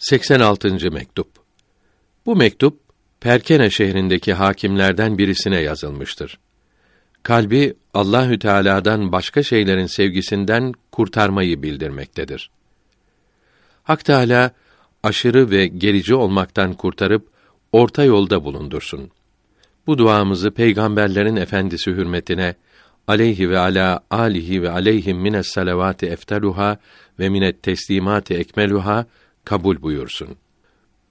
86. mektup. Bu mektup Perkene şehrindeki hakimlerden birisine yazılmıştır. Kalbi Allahü Teala'dan başka şeylerin sevgisinden kurtarmayı bildirmektedir. Hak Teala aşırı ve gerici olmaktan kurtarıp orta yolda bulundursun. Bu duamızı peygamberlerin efendisi hürmetine aleyhi ve ala alihi ve aleyhim mines salavati eftaluha ve minet teslimati ekmeluha kabul buyursun.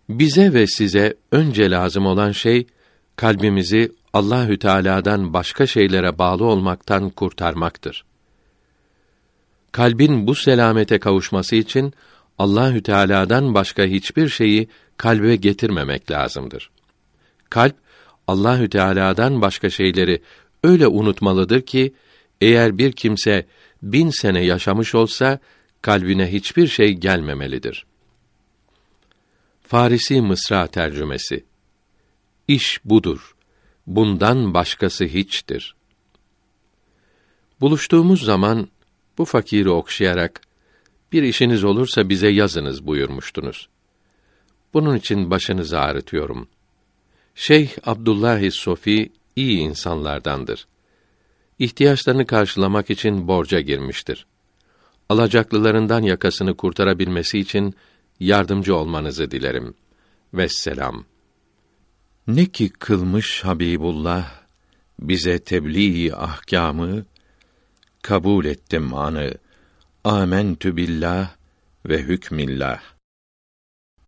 Bize ve size önce lazım olan şey kalbimizi Allahü Teala'dan başka şeylere bağlı olmaktan kurtarmaktır. Kalbin bu selamete kavuşması için Allahü Teala'dan başka hiçbir şeyi kalbe getirmemek lazımdır. Kalp Allahü Teala'dan başka şeyleri öyle unutmalıdır ki eğer bir kimse bin sene yaşamış olsa kalbine hiçbir şey gelmemelidir. Farisi Mısra tercümesi İş budur. Bundan başkası hiçtir. Buluştuğumuz zaman bu fakiri okşayarak bir işiniz olursa bize yazınız buyurmuştunuz. Bunun için başınızı ağrıtıyorum. Şeyh Abdullah Sofi iyi insanlardandır. İhtiyaçlarını karşılamak için borca girmiştir. Alacaklılarından yakasını kurtarabilmesi için yardımcı olmanızı dilerim. Vesselam. Ne ki kılmış Habibullah bize tebliğ ahkamı kabul ettim anı. Amentü billah ve hükmillah.